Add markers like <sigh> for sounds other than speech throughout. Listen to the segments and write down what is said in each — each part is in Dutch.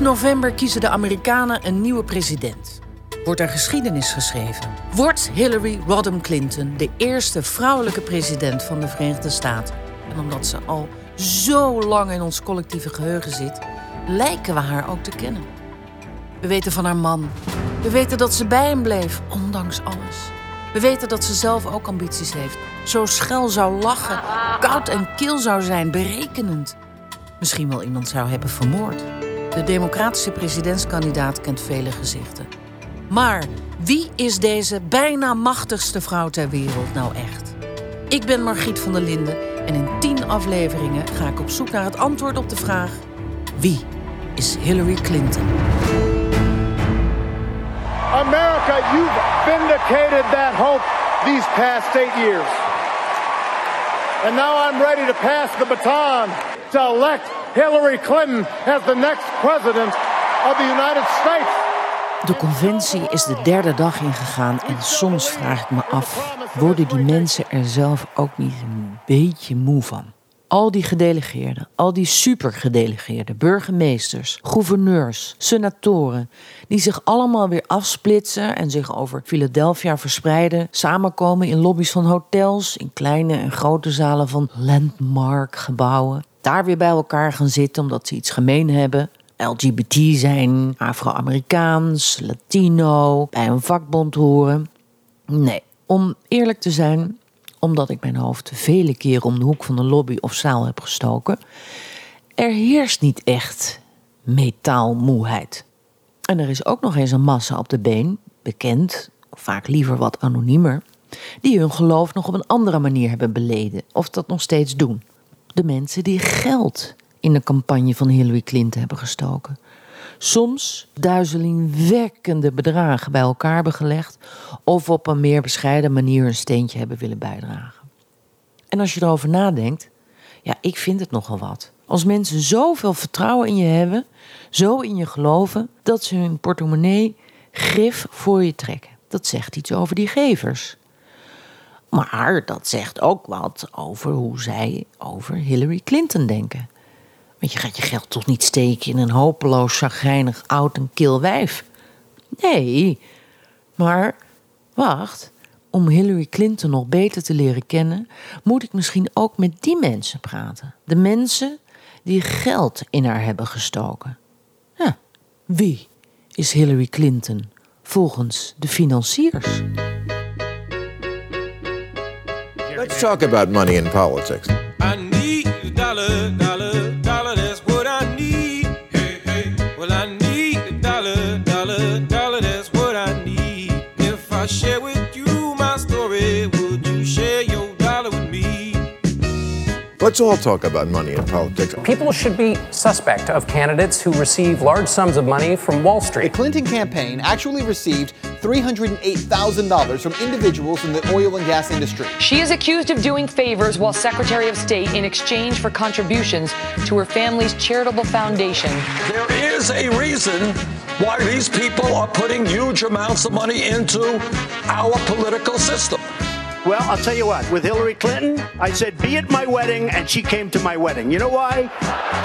8 november kiezen de Amerikanen een nieuwe president. Wordt er geschiedenis geschreven? Wordt Hillary Rodham Clinton de eerste vrouwelijke president van de Verenigde Staten? En omdat ze al zo lang in ons collectieve geheugen zit, lijken we haar ook te kennen. We weten van haar man. We weten dat ze bij hem bleef, ondanks alles. We weten dat ze zelf ook ambities heeft. Zo schel zou lachen, koud en kil zou zijn, berekenend. Misschien wel iemand zou hebben vermoord. De democratische presidentskandidaat kent vele gezichten. Maar wie is deze bijna machtigste vrouw ter wereld nou echt? Ik ben Margriet van der Linden en in tien afleveringen ga ik op zoek naar het antwoord op de vraag: wie is Hillary Clinton? America, you've vindicated that hope these past eight years. And now I'm ready to pass the baton to elect Hillary Clinton as the next president of the United States. De conventie is de derde dag ingegaan en soms vraag ik me af: worden die mensen er zelf ook niet een beetje moe van? Al die gedelegeerden, al die supergedelegeerden, burgemeesters, gouverneurs, senatoren, die zich allemaal weer afsplitsen en zich over Philadelphia verspreiden, samenkomen in lobby's van hotels, in kleine en grote zalen van landmark gebouwen, daar weer bij elkaar gaan zitten omdat ze iets gemeen hebben. LGBT zijn, Afro-Amerikaans, Latino, bij een vakbond horen. Nee, om eerlijk te zijn, omdat ik mijn hoofd vele keren om de hoek van een lobby of zaal heb gestoken, er heerst niet echt metaalmoeheid. En er is ook nog eens een massa op de been, bekend, vaak liever wat anoniemer, die hun geloof nog op een andere manier hebben beleden of dat nog steeds doen. De mensen die geld in de campagne van Hillary Clinton hebben gestoken. Soms duizelingwekkende bedragen bij elkaar hebben gelegd of op een meer bescheiden manier een steentje hebben willen bijdragen. En als je erover nadenkt, ja, ik vind het nogal wat. Als mensen zoveel vertrouwen in je hebben, zo in je geloven, dat ze hun portemonnee grif voor je trekken. Dat zegt iets over die gevers. Maar dat zegt ook wat over hoe zij over Hillary Clinton denken. Want je gaat je geld toch niet steken in een hopeloos, chagrijnig, oud en kil wijf? Nee, maar wacht. Om Hillary Clinton nog beter te leren kennen, moet ik misschien ook met die mensen praten. De mensen die geld in haar hebben gestoken. Ja, wie is Hillary Clinton volgens de financiers? Let's talk about money in politics. I need a dollar, dollar, Let's all talk about money in politics. People should be suspect of candidates who receive large sums of money from Wall Street. The Clinton campaign actually received $308,000 from individuals in the oil and gas industry. She is accused of doing favors while Secretary of State in exchange for contributions to her family's charitable foundation. There is a reason why these people are putting huge amounts of money into our political system. Well, I'll tell you what, with Hillary Clinton, I said, be at my wedding, and she came to my wedding. You know why?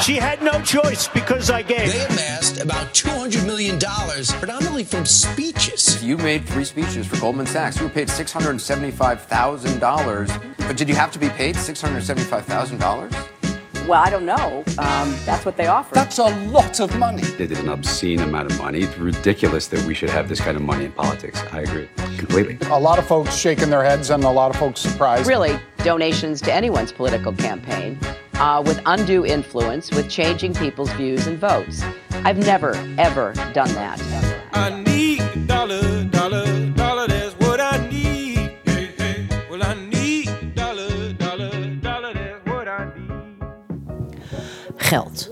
She had no choice because I gave. They amassed about $200 million, predominantly from speeches. You made three speeches for Goldman Sachs. You were paid $675,000. But did you have to be paid $675,000? Well, I don't know. Um, that's what they offer. That's a lot of money. It is an obscene amount of money. It's ridiculous that we should have this kind of money in politics. I agree completely. A lot of folks shaking their heads and a lot of folks surprised. really donations to anyone's political campaign uh, with undue influence, with changing people's views and votes. I've never, ever done that. I Geld.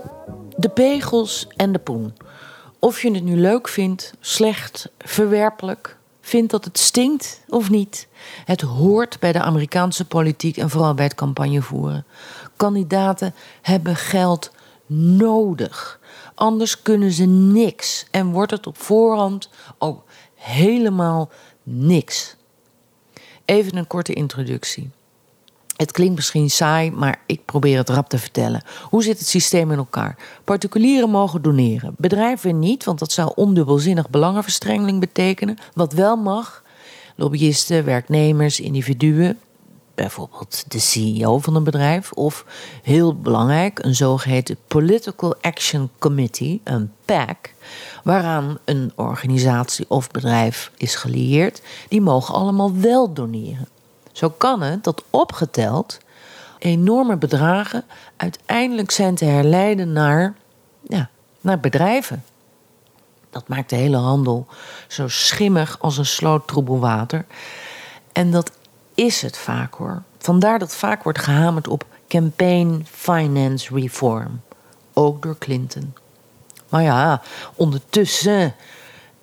De pegels en de poen. Of je het nu leuk vindt, slecht, verwerpelijk, vindt dat het stinkt of niet. Het hoort bij de Amerikaanse politiek en vooral bij het campagnevoeren. Kandidaten hebben geld nodig. Anders kunnen ze niks en wordt het op voorhand ook helemaal niks. Even een korte introductie. Het klinkt misschien saai, maar ik probeer het rap te vertellen. Hoe zit het systeem in elkaar? Particulieren mogen doneren. Bedrijven niet, want dat zou ondubbelzinnig belangenverstrengeling betekenen. Wat wel mag, lobbyisten, werknemers, individuen, bijvoorbeeld de CEO van een bedrijf, of heel belangrijk, een zogeheten Political Action Committee, een PAC, waaraan een organisatie of bedrijf is gelieerd, die mogen allemaal wel doneren. Zo kan het dat opgeteld enorme bedragen uiteindelijk zijn te herleiden naar, ja, naar bedrijven. Dat maakt de hele handel zo schimmig als een sloot water. En dat is het vaak hoor. Vandaar dat vaak wordt gehamerd op campaign finance reform. Ook door Clinton. Maar ja, ondertussen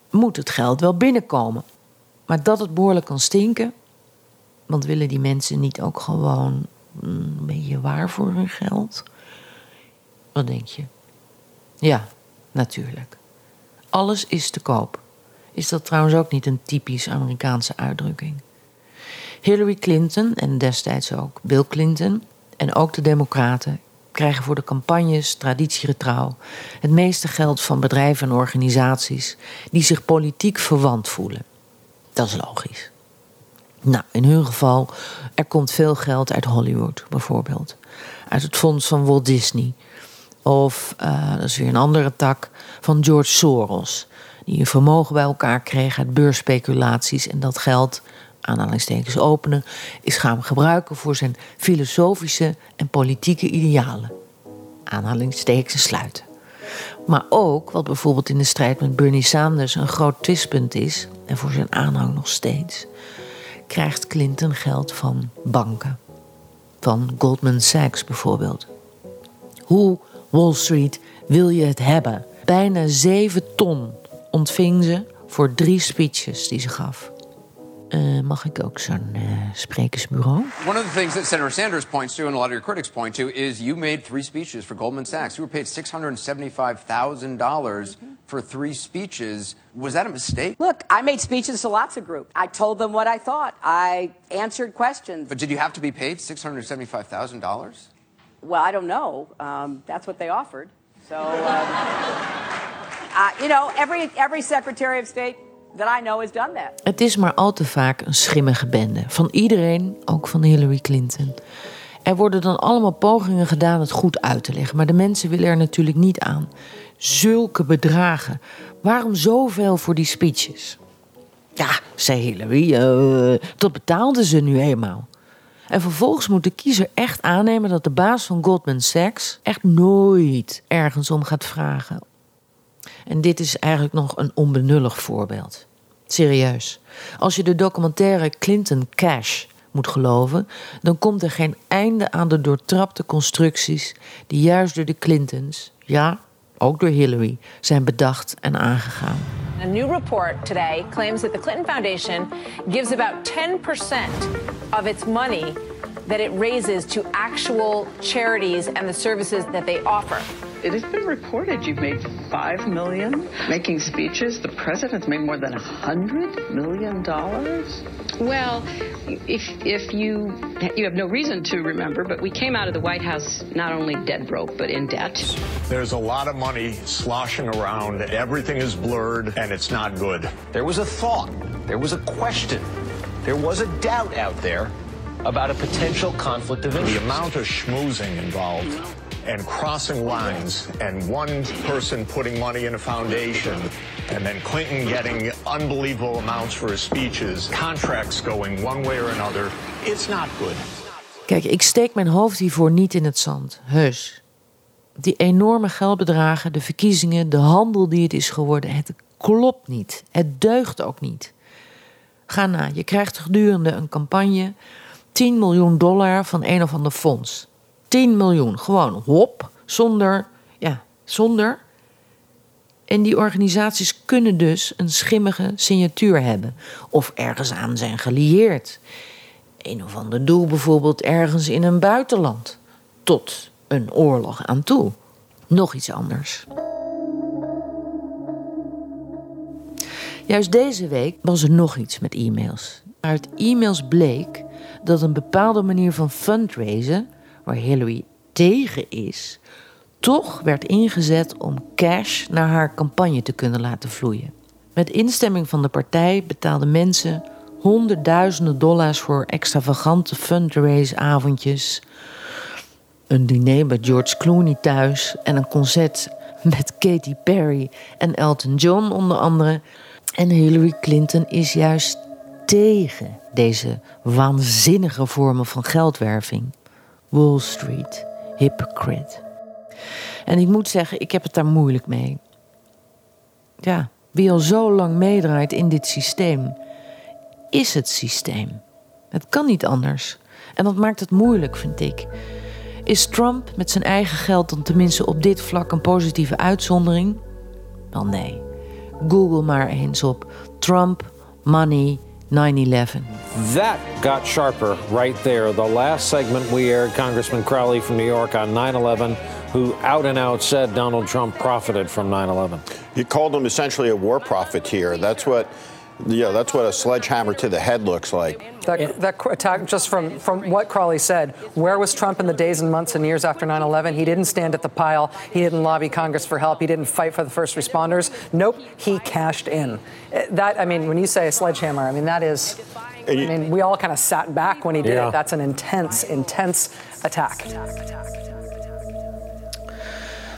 moet het geld wel binnenkomen. Maar dat het behoorlijk kan stinken. Want willen die mensen niet ook gewoon een beetje waar voor hun geld? Wat denk je? Ja, natuurlijk. Alles is te koop. Is dat trouwens ook niet een typisch Amerikaanse uitdrukking? Hillary Clinton en destijds ook Bill Clinton en ook de Democraten krijgen voor de campagnes traditiegetrouw het meeste geld van bedrijven en organisaties die zich politiek verwant voelen. Dat is logisch. Nou, in hun geval, er komt veel geld uit Hollywood bijvoorbeeld. Uit het fonds van Walt Disney. Of, uh, dat is weer een andere tak, van George Soros. Die een vermogen bij elkaar kreeg uit beursspeculaties. En dat geld, aanhalingstekens openen, is gaan gebruiken voor zijn filosofische en politieke idealen. Aanhalingstekens sluiten. Maar ook wat bijvoorbeeld in de strijd met Bernie Sanders een groot twistpunt is, en voor zijn aanhang nog steeds, krijgt Clinton geld van banken. Van Goldman Sachs bijvoorbeeld. Hoe Wall Street wil je het hebben? Bijna 7 ton ontving ze voor drie speeches die ze gaf. Uh, mag ik ook zo'n uh, sprekersbureau? One of the things that Senator Sanders points to, and a lot of your critics point to, is you made three speeches for Goldman Sachs. You were paid $675,000 for three speeches. Was that a mistake? Look, I made speeches to lots of groups. I told them what I thought. I answered questions. But did you have to be paid $675,000? Well, I don't know. Um, that's what they offered. So, um, <laughs> uh, you know, every, every Secretary of State that I know has done that. Het is maar al te vaak een schimmige bende. Van iedereen, ook van Hillary Clinton. Er worden dan allemaal pogingen gedaan het goed uit te leggen. Maar de mensen willen er natuurlijk niet aan. Zulke bedragen. Waarom zoveel voor die speeches? Ja, zei Hillary, uh, dat betaalden ze nu eenmaal. En vervolgens moet de kiezer echt aannemen dat de baas van Goldman Sachs echt nooit ergens om gaat vragen. En dit is eigenlijk nog een onbenullig voorbeeld. Serieus. Als je de documentaire Clinton Cash moet geloven, dan komt er geen einde aan de doortrapte constructies die juist door de Clintons, ja, ook door Hillary, zijn bedacht en aangegaan. A new report today claims that the Clinton Foundation gives about 10% of its money that it raises to actual charities and the services that they offer. It has been reported you've made five million making speeches. The president's made more than a hundred million dollars. Well, if if you you have no reason to remember, but we came out of the White House not only dead broke but in debt. There's a lot of money sloshing around. Everything is blurred, and it's not good. There was a thought. There was a question. There was a doubt out there about a potential conflict of interest. The amount of schmoozing involved and crossing lines and one person putting money in a foundation and then Clinton getting unbelievable amounts for his speeches, contracts going one way or another, it's not good. Kijk, ik steek mijn hoofd hiervoor niet in het zand. Heus. Die enorme geldbedragen, de verkiezingen, de handel die het is geworden, het klopt niet. Het deugt ook niet. Ga na, je krijgt gedurende een campagne 10 miljoen dollar van een of ander fonds. 10 miljoen, gewoon hop, zonder, ja, zonder. En die organisaties kunnen dus een schimmige signatuur hebben of ergens aan zijn gelieerd. Een of ander doel bijvoorbeeld ergens in een buitenland, tot een oorlog aan toe. Nog iets anders. Juist deze week was er nog iets met e-mails. Uit e-mails bleek dat een bepaalde manier van fundraisen, waar Hillary tegen is, toch werd ingezet om cash naar haar campagne te kunnen laten vloeien. Met instemming van de partij betaalden mensen honderdduizenden dollars voor extravagante fundraise-avondjes, een diner bij George Clooney thuis en een concert met Katy Perry en Elton John onder andere. En Hillary Clinton is juist tegen deze waanzinnige vormen van geldwerving. Wall Street, hypocrite. En ik moet zeggen, ik heb het daar moeilijk mee. Ja, wie al zo lang meedraait in dit systeem, is het systeem. Het kan niet anders. En dat maakt het moeilijk, vind ik. Is Trump met zijn eigen geld dan tenminste op dit vlak een positieve uitzondering? Wel nee. Google maar eens op Trump, money, 9-11. That got sharper right there. The last segment we aired, Congressman Crowley from New York on 9 11, who out and out said Donald Trump profited from 9 11. He called him essentially a war profiteer. That's what. Yeah, that's what a sledgehammer to the head looks like. That, that attack, just from, from what Crawley said, where was Trump in the days and months and years after 9 11? He didn't stand at the pile. He didn't lobby Congress for help. He didn't fight for the first responders. Nope, he cashed in. Eh, That, I mean, when you say a sledgehammer, I mean, that is. I mean, we all kind of sat back when he did Yeah. it. That's an intense, intense attack.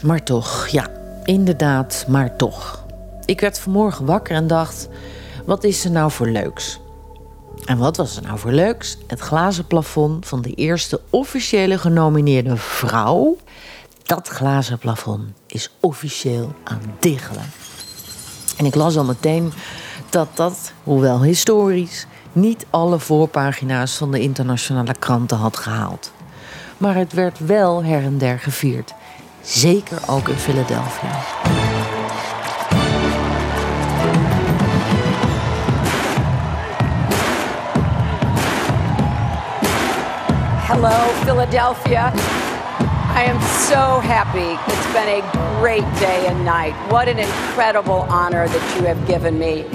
Maar toch, ja, inderdaad, maar toch. Ik werd vanmorgen wakker en dacht: wat is er nou voor leuks? En wat was er nou voor leuks? Het glazen plafond van de eerste officiële genomineerde vrouw. Dat glazen plafond is officieel aan diggelen. En ik las al meteen dat dat, hoewel historisch, niet alle voorpagina's van de internationale kranten had gehaald. Maar het werd wel her en der gevierd. Zeker ook in Philadelphia. Hello, Philadelphia. I am so happy. It's been a great day and night. What an incredible honor that you have given me.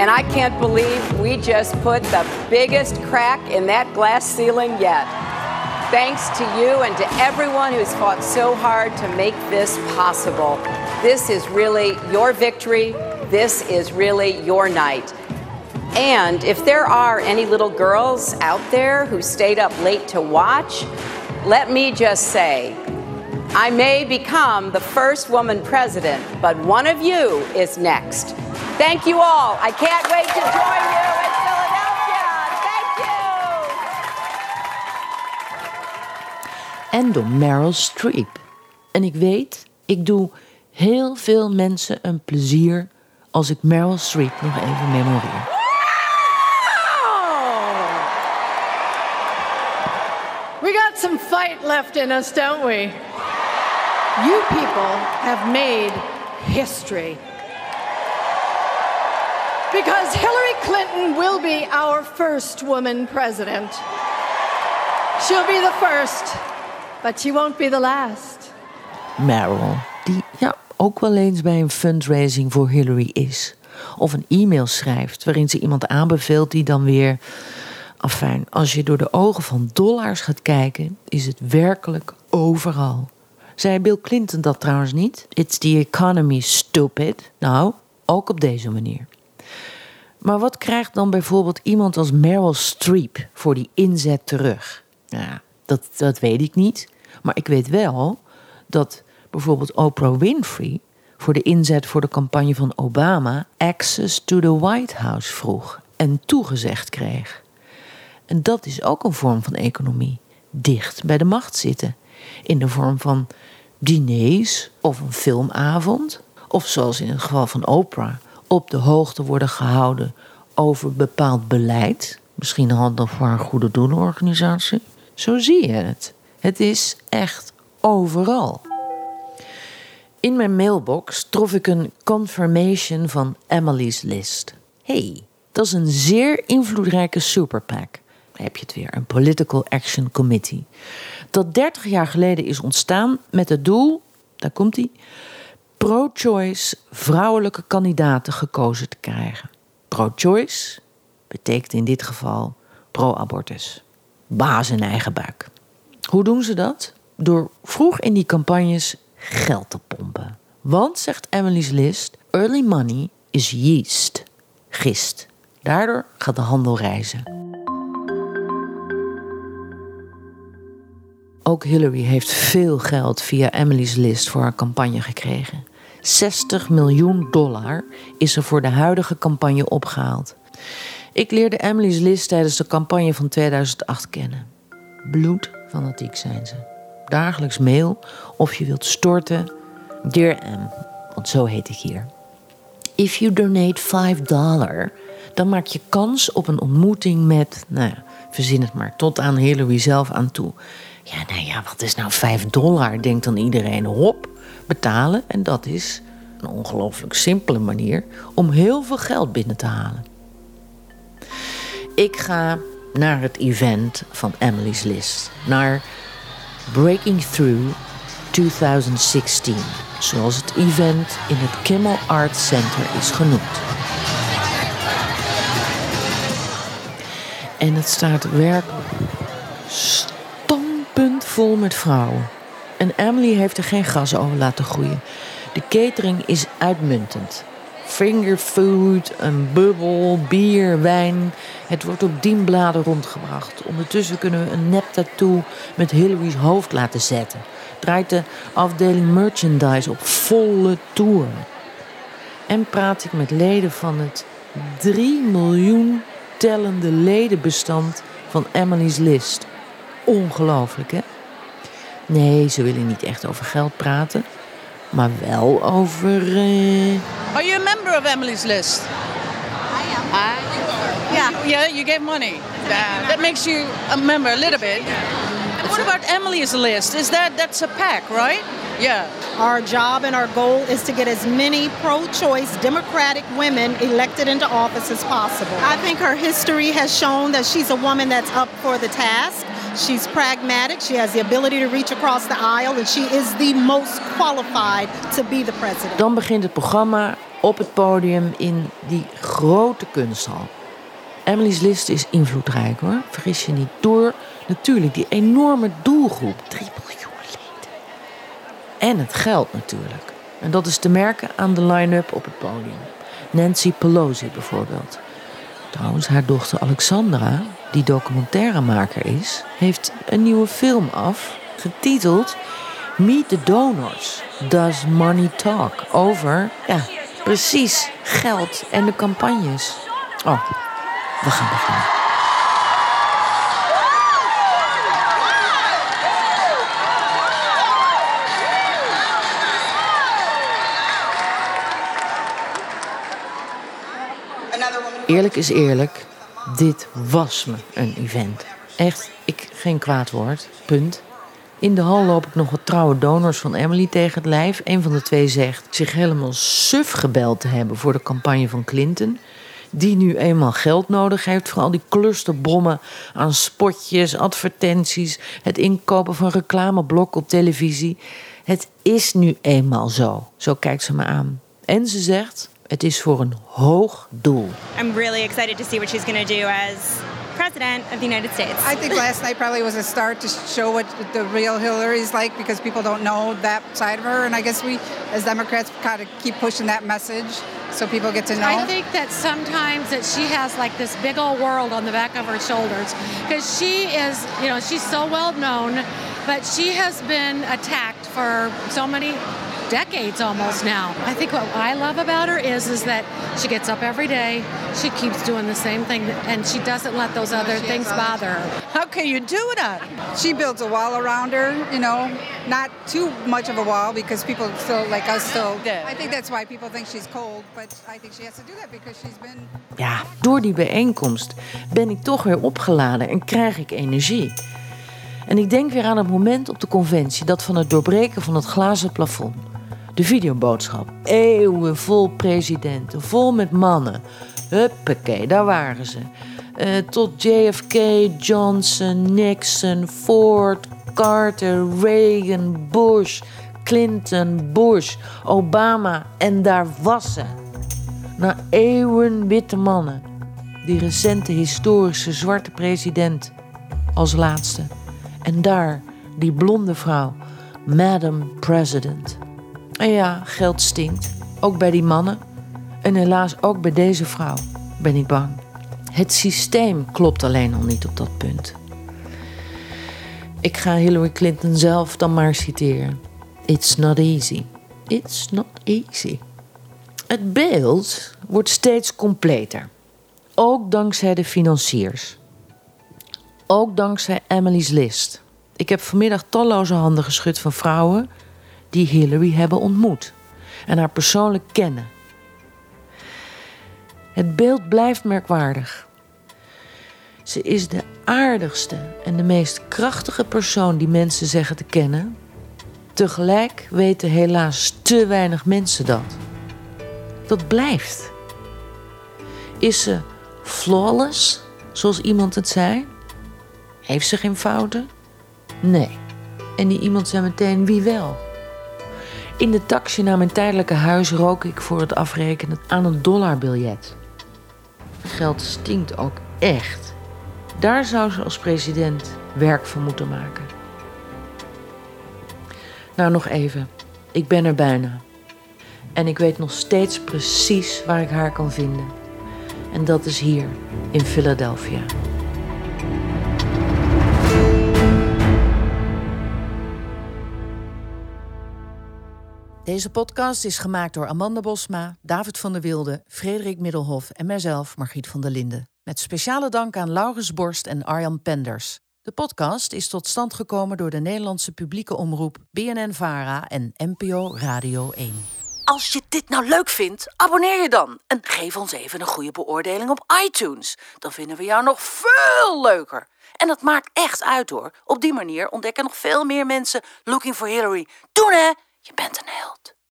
And I can't believe we just put the biggest crack in that glass ceiling yet. Thanks to you and to everyone who's fought so hard to make this possible. This is really your victory. This is really your night. And if there are any little girls out there who stayed up late to watch, let me just say I may become the first woman president, but one of you is next. Thank you all. I can't wait to join you in Philadelphia. Thank you. En door Meryl Streep. En ik weet, ik doe heel veel mensen een plezier als ik Meryl Streep nog even memoreer. Some fight left in us, don't we? You people have made history. Because Hillary Clinton will be our first woman president. She'll be the first, but she won't be the last. Meryl, die ja, ook wel eens bij een fundraising voor Hillary is. Of een e-mail schrijft waarin ze iemand aanbeveelt die dan weer. Afijn, als je door de ogen van dollars gaat kijken, is het werkelijk overal. Zei Bill Clinton dat trouwens niet? It's the economy, stupid. Nou, ook op deze manier. Maar wat krijgt dan bijvoorbeeld iemand als Meryl Streep voor die inzet terug? Ja, dat, dat weet ik niet. Maar ik weet wel dat bijvoorbeeld Oprah Winfrey voor de inzet voor de campagne van Obama access to the White House vroeg en toegezegd kreeg. En dat is ook een vorm van economie. Dicht bij de macht zitten. In de vorm van diners of een filmavond. Of zoals in het geval van Oprah, op de hoogte worden gehouden over bepaald beleid. Misschien handig voor een goede doelenorganisatie. Zo zie je het. Het is echt overal. In mijn mailbox trof ik een confirmation van Emily's List. hey, dat is een zeer invloedrijke superpack. Heb je het weer, een Political Action Committee. Dat 30 jaar geleden is ontstaan met het doel, daar komt hij, pro-choice vrouwelijke kandidaten gekozen te krijgen. Pro-choice betekent in dit geval pro-abortus. baas in eigen buik. Hoe doen ze dat? Door vroeg in die campagnes geld te pompen. Want, zegt Emily's List, early money is yeast, gist. Daardoor gaat de handel reizen. Ook Hillary heeft veel geld via Emily's List voor haar campagne gekregen. 60 miljoen dollar is er voor de huidige campagne opgehaald. Ik leerde Emily's List tijdens de campagne van 2008 kennen. Bloedfanatiek zijn ze. Dagelijks mail of je wilt storten. Dear M, want zo heet ik hier. If you donate 5 dollar, dan maak je kans op een ontmoeting met, nou ja, verzin het maar, tot aan Hillary zelf aan toe. Ja, nou ja, wat is nou 5 dollar? Denkt dan iedereen, hop, betalen. En dat is een ongelooflijk simpele manier om heel veel geld binnen te halen. Ik ga naar het event van Emily's List. Naar Breaking Through 2016. Zoals het event in het Kimmel Art Center is genoemd. En het staat werkelijk stampend vol met vrouwen. En Emily heeft er geen gras over laten groeien. De catering is uitmuntend. Fingerfood, een bubbel, bier, wijn. Het wordt op dienbladen rondgebracht. Ondertussen kunnen we een nep tattoo met Hillary's hoofd laten zetten. Draait de afdeling merchandise op volle toer. En praat ik met leden van het 3 miljoen tellende ledenbestand van Emily's List. Ongelooflijk, hè? Nee, ze willen niet echt over geld praten, maar wel over. Uh... Are you a member of Emily's List? I am. I, yeah, yeah, you gave money. Uh, that makes you a member a little bit. What about Emily's List? Is that that's a pack, right? Yeah. Our job and our goal is to get as many pro choice Democratic women elected into office as possible. I think her history has shown that she's a woman that's up for the task. She's pragmatic. She has the ability to reach across the aisle, and she is the most qualified to be the president. Dan begint het programma op het podium in die grote kunsthal. Emily's List is invloedrijk hoor, vergis je niet. Door natuurlijk die enorme doelgroep, 3 miljoen leden. En het geld natuurlijk. En dat is te merken aan de line-up op het podium. Nancy Pelosi bijvoorbeeld. Trouwens, haar dochter Alexandra, die documentairemaker is, heeft een nieuwe film af, getiteld Meet the Donors. Does Money Talk? Over, ja, precies, geld en de campagnes. Oh, we gaan beginnen. Eerlijk is eerlijk, dit was me een event. Echt, ik geen kwaad woord. Punt. In de hal loop ik nog wat trouwe donors van Emily tegen het lijf. Een van de twee zegt zich helemaal suf gebeld te hebben voor de campagne van Clinton. Die nu eenmaal geld nodig heeft voor al die clusterbommen aan spotjes, advertenties, het inkopen van reclameblokken op televisie. Het is nu eenmaal zo. Zo kijkt ze me aan. En ze zegt: het is voor een hoog doel. I'm really excited to see what she's going to do as president of the United States. I think last night probably was a start to show what the real Hillary is like because people don't know that side of her. And I guess we, as Democrats, kind of keep pushing that message so people get to know. I think that sometimes that she has like this big old world on the back of her shoulders because she is, you know, she's so well known, but she has been attacked for so many decades almost now. I think what I love about her is is that she gets up every day, she keeps doing the same thing, and she doesn't let those other things bother her. How can you do that? She builds a wall around her, you know, not too much of a wall because people still like us still. I think that's why people think she's cold, but I think she has to do that because she's been. Ja, door die bijeenkomst ben ik toch weer opgeladen en krijg ik energie. En ik denk weer aan het moment op de conventie dat van het doorbreken van het glazen plafond. De videoboodschap. Eeuwen vol presidenten, vol met mannen. Huppakee, daar waren ze. Uh, tot JFK, Johnson, Nixon, Ford, Carter, Reagan, Bush, Clinton, Bush, Obama en daar was ze. Na eeuwen witte mannen. Die recente historische zwarte president. als laatste. En daar, die blonde vrouw, Madam President. En ja, geld stinkt. Ook bij die mannen. En helaas ook bij deze vrouw, ben ik bang. Het systeem klopt alleen al niet op dat punt. Ik ga Hillary Clinton zelf dan maar citeren. It's not easy. It's not easy. Het beeld wordt steeds completer. Ook dankzij de financiers. Ook dankzij Emily's List. Ik heb vanmiddag talloze handen geschud van vrouwen die Hillary hebben ontmoet en haar persoonlijk kennen. Het beeld blijft merkwaardig. Ze is de aardigste en de meest krachtige persoon die mensen zeggen te kennen. Tegelijk weten helaas te weinig mensen dat. Dat blijft. Is ze flawless, zoals iemand het zei? Heeft ze geen fouten? Nee. En die iemand zei meteen wie wel. In de taxi naar mijn tijdelijke huis rook ik voor het afrekenen aan een dollarbiljet. Geld stinkt ook echt. Daar zou ze als president werk van moeten maken. Nou, nog even. Ik ben er bijna. En ik weet nog steeds precies waar ik haar kan vinden. En dat is hier in Philadelphia. Deze podcast is gemaakt door Amanda Bosma, David van der Wilde, Frederik Middelhof en mijzelf, Margriet van der Linden. Met speciale dank aan Laurens Borst en Arjan Penders. De podcast is tot stand gekomen door de Nederlandse publieke omroep BNN Vara en NPO Radio 1. Als je dit nou leuk vindt, abonneer je dan en geef ons even een goede beoordeling op iTunes. Dan vinden we jou nog veel leuker. En dat maakt echt uit hoor. Op die manier ontdekken nog veel meer mensen Looking for Hillary. Doen hè! Je bent een held.